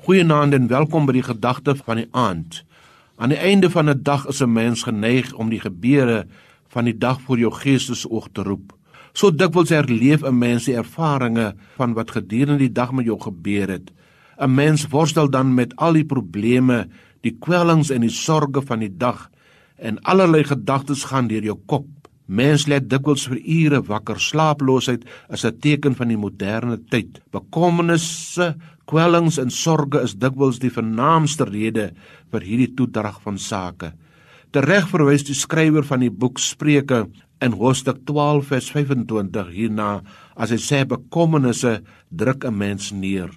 Goeienaand en welkom by die gedagte van die aand. Aan die einde van 'n dag is 'n mens geneig om die gebeure van die dag voor jou geestesoog te roep. So dikwels herleef 'n mens die ervarings van wat gedurende die dag met jou gebeur het. 'n Mens worstel dan met al die probleme, die kwellings en die sorges van die dag en allerlei gedagtes gaan deur jou kop. Mens lê dikwels vir ure wakker. Slaaploosheid is 'n teken van die moderne tyd. Bekommernisse, Kwellings en sorges is dikwels die vernaamste rede vir hierdie toedrag van sake. Tereg verwys die skrywer van die boek Spreuke in Hoofstuk 12 vers 25 hierna as hy sê bekommernisse druk 'n mens neer.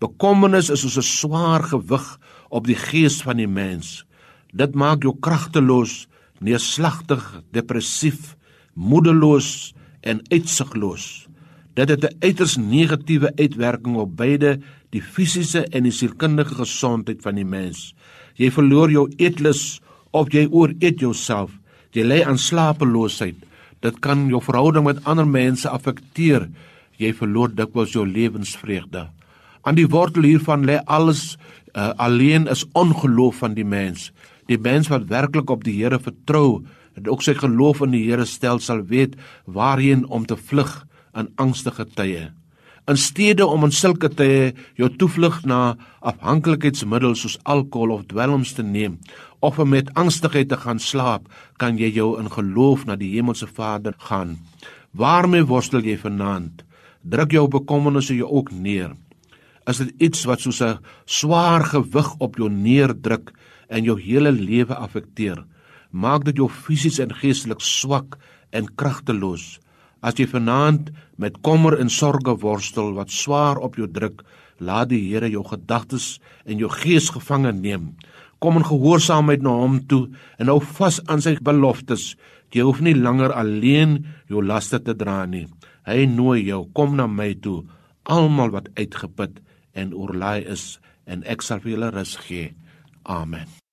Bekommernis is soos 'n swaar gewig op die gees van die mens. Dit maak jou kragteloos, neerslagtig, depressief, moedeloos en uitsigloos. Dit het 'n uiters negatiewe uitwerking op beide die fisiese en die sielkundige gesondheid van die mens. Jy verloor jou eetlus of jy ooreet jouself. Jy lê aan slapeloosheid. Dit kan jou verhouding met ander mense affekteer. Jy verloor dikwels jou lewensvreugde. Aan die wortel hiervan lê alles uh, alleen is ongeloof van die mens. Die mens wat werklik op die Here vertrou en ook sy geloof in die Here stel sal weet waarheen om te vlug in angstige tye. In steede om in sulke tye jou toevlug na afhanklikheidsmiddels soos alkohol of dwelms te neem of om met angstigheid te gaan slaap, kan jy jou in geloof na die hemelse Vader gaan. Waarmee worstel jy vanaand? Druk jou bekommernisse jou ook neer. Is dit iets wat soos 'n swaar gewig op jou neerdruk en jou hele lewe affekteer? Maak dit jou fisies en geestelik swak en kragteloos? As jy vanaand met kommer en sorge worstel wat swaar op jou druk, laat die Here jou gedagtes en jou gees gevange neem. Kom in gehoorsaamheid na hom toe en hou vas aan sy beloftes. Jy hoef nie langer alleen jou laste te dra nie. Hy nooi jou, kom na my toe, almal wat uitgeput en oorlaai is en ek sal vir julle rus gee. Amen.